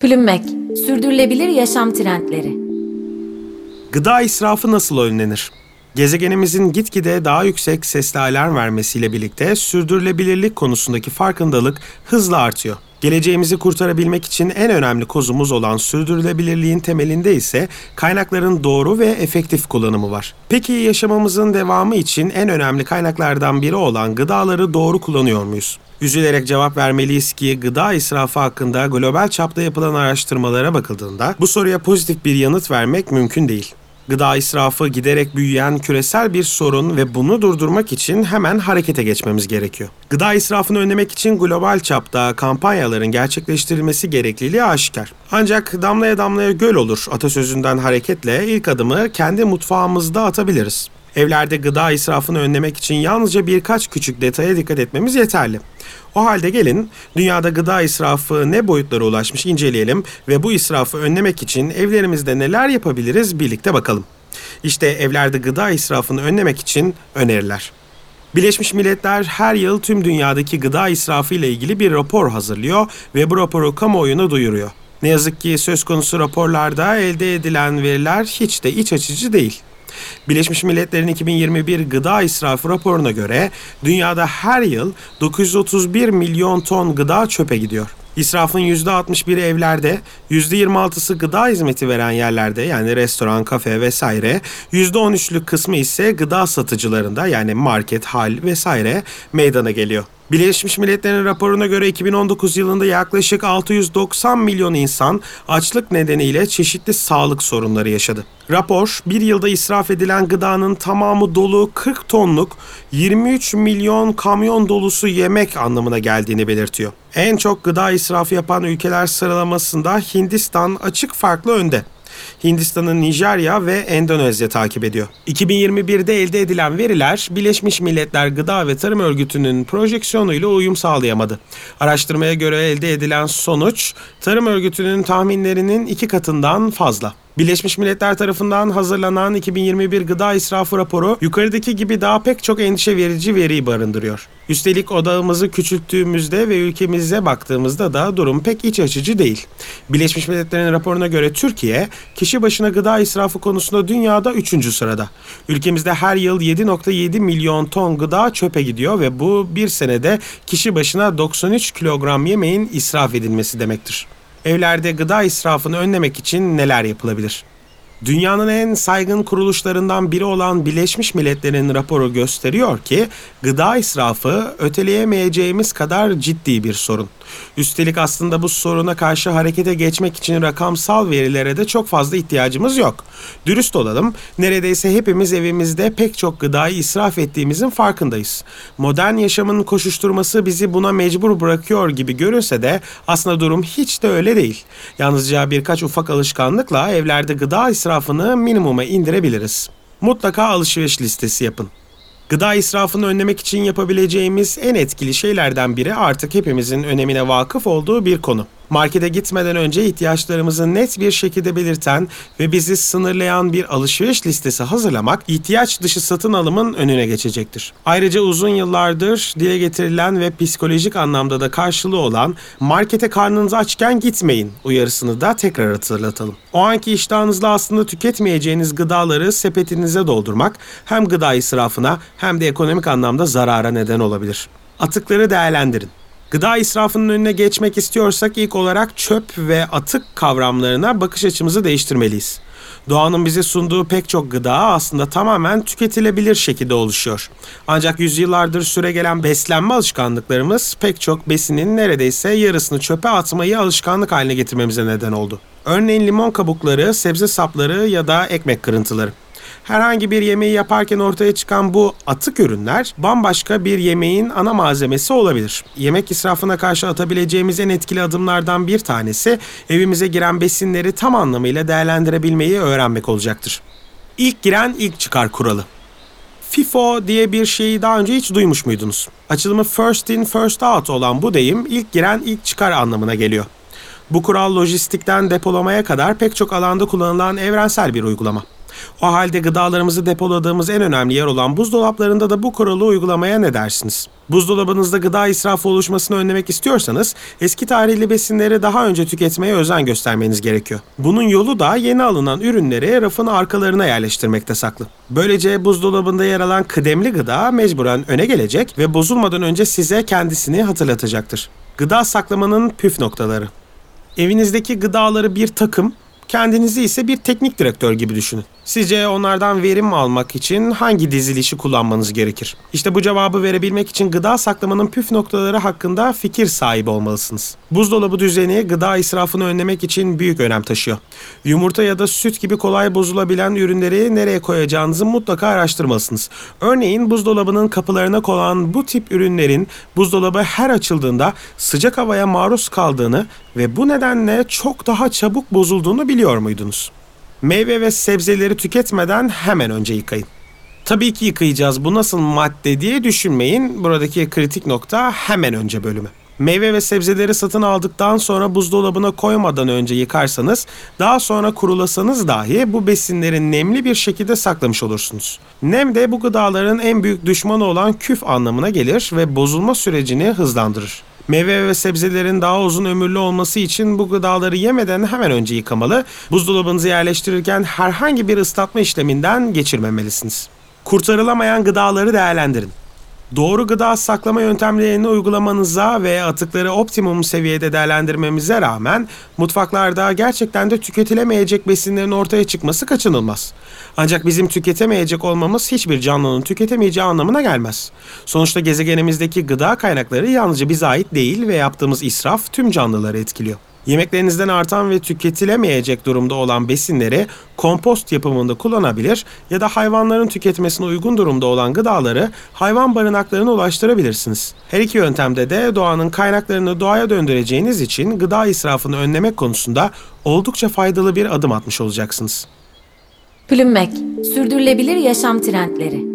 Plümmek, sürdürülebilir yaşam trendleri. Gıda israfı nasıl önlenir? Gezegenimizin gitgide daha yüksek sesli alarm vermesiyle birlikte sürdürülebilirlik konusundaki farkındalık hızla artıyor. Geleceğimizi kurtarabilmek için en önemli kozumuz olan sürdürülebilirliğin temelinde ise kaynakların doğru ve efektif kullanımı var. Peki yaşamamızın devamı için en önemli kaynaklardan biri olan gıdaları doğru kullanıyor muyuz? Üzülerek cevap vermeliyiz ki gıda israfı hakkında global çapta yapılan araştırmalara bakıldığında bu soruya pozitif bir yanıt vermek mümkün değil. Gıda israfı giderek büyüyen küresel bir sorun ve bunu durdurmak için hemen harekete geçmemiz gerekiyor. Gıda israfını önlemek için global çapta kampanyaların gerçekleştirilmesi gerekliliği aşikar. Ancak damlaya damlaya göl olur atasözünden hareketle ilk adımı kendi mutfağımızda atabiliriz. Evlerde gıda israfını önlemek için yalnızca birkaç küçük detaya dikkat etmemiz yeterli. O halde gelin dünyada gıda israfı ne boyutlara ulaşmış inceleyelim ve bu israfı önlemek için evlerimizde neler yapabiliriz birlikte bakalım. İşte evlerde gıda israfını önlemek için öneriler. Birleşmiş Milletler her yıl tüm dünyadaki gıda israfı ile ilgili bir rapor hazırlıyor ve bu raporu kamuoyuna duyuruyor. Ne yazık ki söz konusu raporlarda elde edilen veriler hiç de iç açıcı değil. Birleşmiş Milletler'in 2021 gıda israfı raporuna göre dünyada her yıl 931 milyon ton gıda çöpe gidiyor. İsrafın %61'i evlerde, %26'sı gıda hizmeti veren yerlerde yani restoran, kafe vesaire, %13'lük kısmı ise gıda satıcılarında yani market, hal vesaire meydana geliyor. Birleşmiş Milletler'in raporuna göre 2019 yılında yaklaşık 690 milyon insan açlık nedeniyle çeşitli sağlık sorunları yaşadı. Rapor, bir yılda israf edilen gıdanın tamamı dolu 40 tonluk 23 milyon kamyon dolusu yemek anlamına geldiğini belirtiyor. En çok gıda israfı yapan ülkeler sıralamasında Hindistan açık farklı önde. Hindistan'ın Nijerya ve Endonezya takip ediyor. 2021'de elde edilen veriler Birleşmiş Milletler Gıda ve Tarım Örgütü'nün projeksiyonuyla uyum sağlayamadı. Araştırmaya göre elde edilen sonuç Tarım Örgütü'nün tahminlerinin iki katından fazla. Birleşmiş Milletler tarafından hazırlanan 2021 gıda israfı raporu yukarıdaki gibi daha pek çok endişe verici veriyi barındırıyor. Üstelik odağımızı küçülttüğümüzde ve ülkemize baktığımızda da durum pek iç açıcı değil. Birleşmiş Milletler'in raporuna göre Türkiye kişi başına gıda israfı konusunda dünyada 3. sırada. Ülkemizde her yıl 7.7 milyon ton gıda çöpe gidiyor ve bu bir senede kişi başına 93 kilogram yemeğin israf edilmesi demektir. Evlerde gıda israfını önlemek için neler yapılabilir? Dünyanın en saygın kuruluşlarından biri olan Birleşmiş Milletler'in raporu gösteriyor ki gıda israfı öteleyemeyeceğimiz kadar ciddi bir sorun. Üstelik aslında bu soruna karşı harekete geçmek için rakamsal verilere de çok fazla ihtiyacımız yok. Dürüst olalım, neredeyse hepimiz evimizde pek çok gıdayı israf ettiğimizin farkındayız. Modern yaşamın koşuşturması bizi buna mecbur bırakıyor gibi görünse de aslında durum hiç de öyle değil. Yalnızca birkaç ufak alışkanlıkla evlerde gıda israfını minimuma indirebiliriz. Mutlaka alışveriş listesi yapın. Gıda israfını önlemek için yapabileceğimiz en etkili şeylerden biri artık hepimizin önemine vakıf olduğu bir konu. Markete gitmeden önce ihtiyaçlarımızı net bir şekilde belirten ve bizi sınırlayan bir alışveriş listesi hazırlamak ihtiyaç dışı satın alımın önüne geçecektir. Ayrıca uzun yıllardır dile getirilen ve psikolojik anlamda da karşılığı olan markete karnınız açken gitmeyin uyarısını da tekrar hatırlatalım. O anki iştahınızla aslında tüketmeyeceğiniz gıdaları sepetinize doldurmak hem gıda israfına hem de ekonomik anlamda zarara neden olabilir. Atıkları değerlendirin. Gıda israfının önüne geçmek istiyorsak ilk olarak çöp ve atık kavramlarına bakış açımızı değiştirmeliyiz. Doğanın bize sunduğu pek çok gıda aslında tamamen tüketilebilir şekilde oluşuyor. Ancak yüzyıllardır süre gelen beslenme alışkanlıklarımız pek çok besinin neredeyse yarısını çöpe atmayı alışkanlık haline getirmemize neden oldu. Örneğin limon kabukları, sebze sapları ya da ekmek kırıntıları. Herhangi bir yemeği yaparken ortaya çıkan bu atık ürünler bambaşka bir yemeğin ana malzemesi olabilir. Yemek israfına karşı atabileceğimiz en etkili adımlardan bir tanesi evimize giren besinleri tam anlamıyla değerlendirebilmeyi öğrenmek olacaktır. İlk giren ilk çıkar kuralı. FIFO diye bir şeyi daha önce hiç duymuş muydunuz? Açılımı first in first out olan bu deyim ilk giren ilk çıkar anlamına geliyor. Bu kural lojistikten depolamaya kadar pek çok alanda kullanılan evrensel bir uygulama. O halde gıdalarımızı depoladığımız en önemli yer olan buzdolaplarında da bu kuralı uygulamaya ne dersiniz? Buzdolabınızda gıda israfı oluşmasını önlemek istiyorsanız eski tarihli besinleri daha önce tüketmeye özen göstermeniz gerekiyor. Bunun yolu da yeni alınan ürünleri rafın arkalarına yerleştirmekte saklı. Böylece buzdolabında yer alan kıdemli gıda mecburen öne gelecek ve bozulmadan önce size kendisini hatırlatacaktır. Gıda saklamanın püf noktaları. Evinizdeki gıdaları bir takım, kendinizi ise bir teknik direktör gibi düşünün. Sizce onlardan verim almak için hangi dizilişi kullanmanız gerekir? İşte bu cevabı verebilmek için gıda saklamanın püf noktaları hakkında fikir sahibi olmalısınız. Buzdolabı düzeni gıda israfını önlemek için büyük önem taşıyor. Yumurta ya da süt gibi kolay bozulabilen ürünleri nereye koyacağınızı mutlaka araştırmalısınız. Örneğin buzdolabının kapılarına konan bu tip ürünlerin buzdolabı her açıldığında sıcak havaya maruz kaldığını ve bu nedenle çok daha çabuk bozulduğunu biliyor muydunuz? Meyve ve sebzeleri tüketmeden hemen önce yıkayın. Tabii ki yıkayacağız bu nasıl madde diye düşünmeyin. Buradaki kritik nokta hemen önce bölümü. Meyve ve sebzeleri satın aldıktan sonra buzdolabına koymadan önce yıkarsanız, daha sonra kurulasanız dahi bu besinleri nemli bir şekilde saklamış olursunuz. Nem de bu gıdaların en büyük düşmanı olan küf anlamına gelir ve bozulma sürecini hızlandırır. Meyve ve sebzelerin daha uzun ömürlü olması için bu gıdaları yemeden hemen önce yıkamalı, buzdolabınızı yerleştirirken herhangi bir ıslatma işleminden geçirmemelisiniz. Kurtarılamayan gıdaları değerlendirin. Doğru gıda saklama yöntemlerini uygulamanıza ve atıkları optimum seviyede değerlendirmemize rağmen mutfaklarda gerçekten de tüketilemeyecek besinlerin ortaya çıkması kaçınılmaz. Ancak bizim tüketemeyecek olmamız hiçbir canlının tüketemeyeceği anlamına gelmez. Sonuçta gezegenimizdeki gıda kaynakları yalnızca bize ait değil ve yaptığımız israf tüm canlıları etkiliyor. Yemeklerinizden artan ve tüketilemeyecek durumda olan besinleri kompost yapımında kullanabilir ya da hayvanların tüketmesine uygun durumda olan gıdaları hayvan barınaklarına ulaştırabilirsiniz. Her iki yöntemde de doğanın kaynaklarını doğaya döndüreceğiniz için gıda israfını önlemek konusunda oldukça faydalı bir adım atmış olacaksınız. Plümmek, sürdürülebilir yaşam trendleri.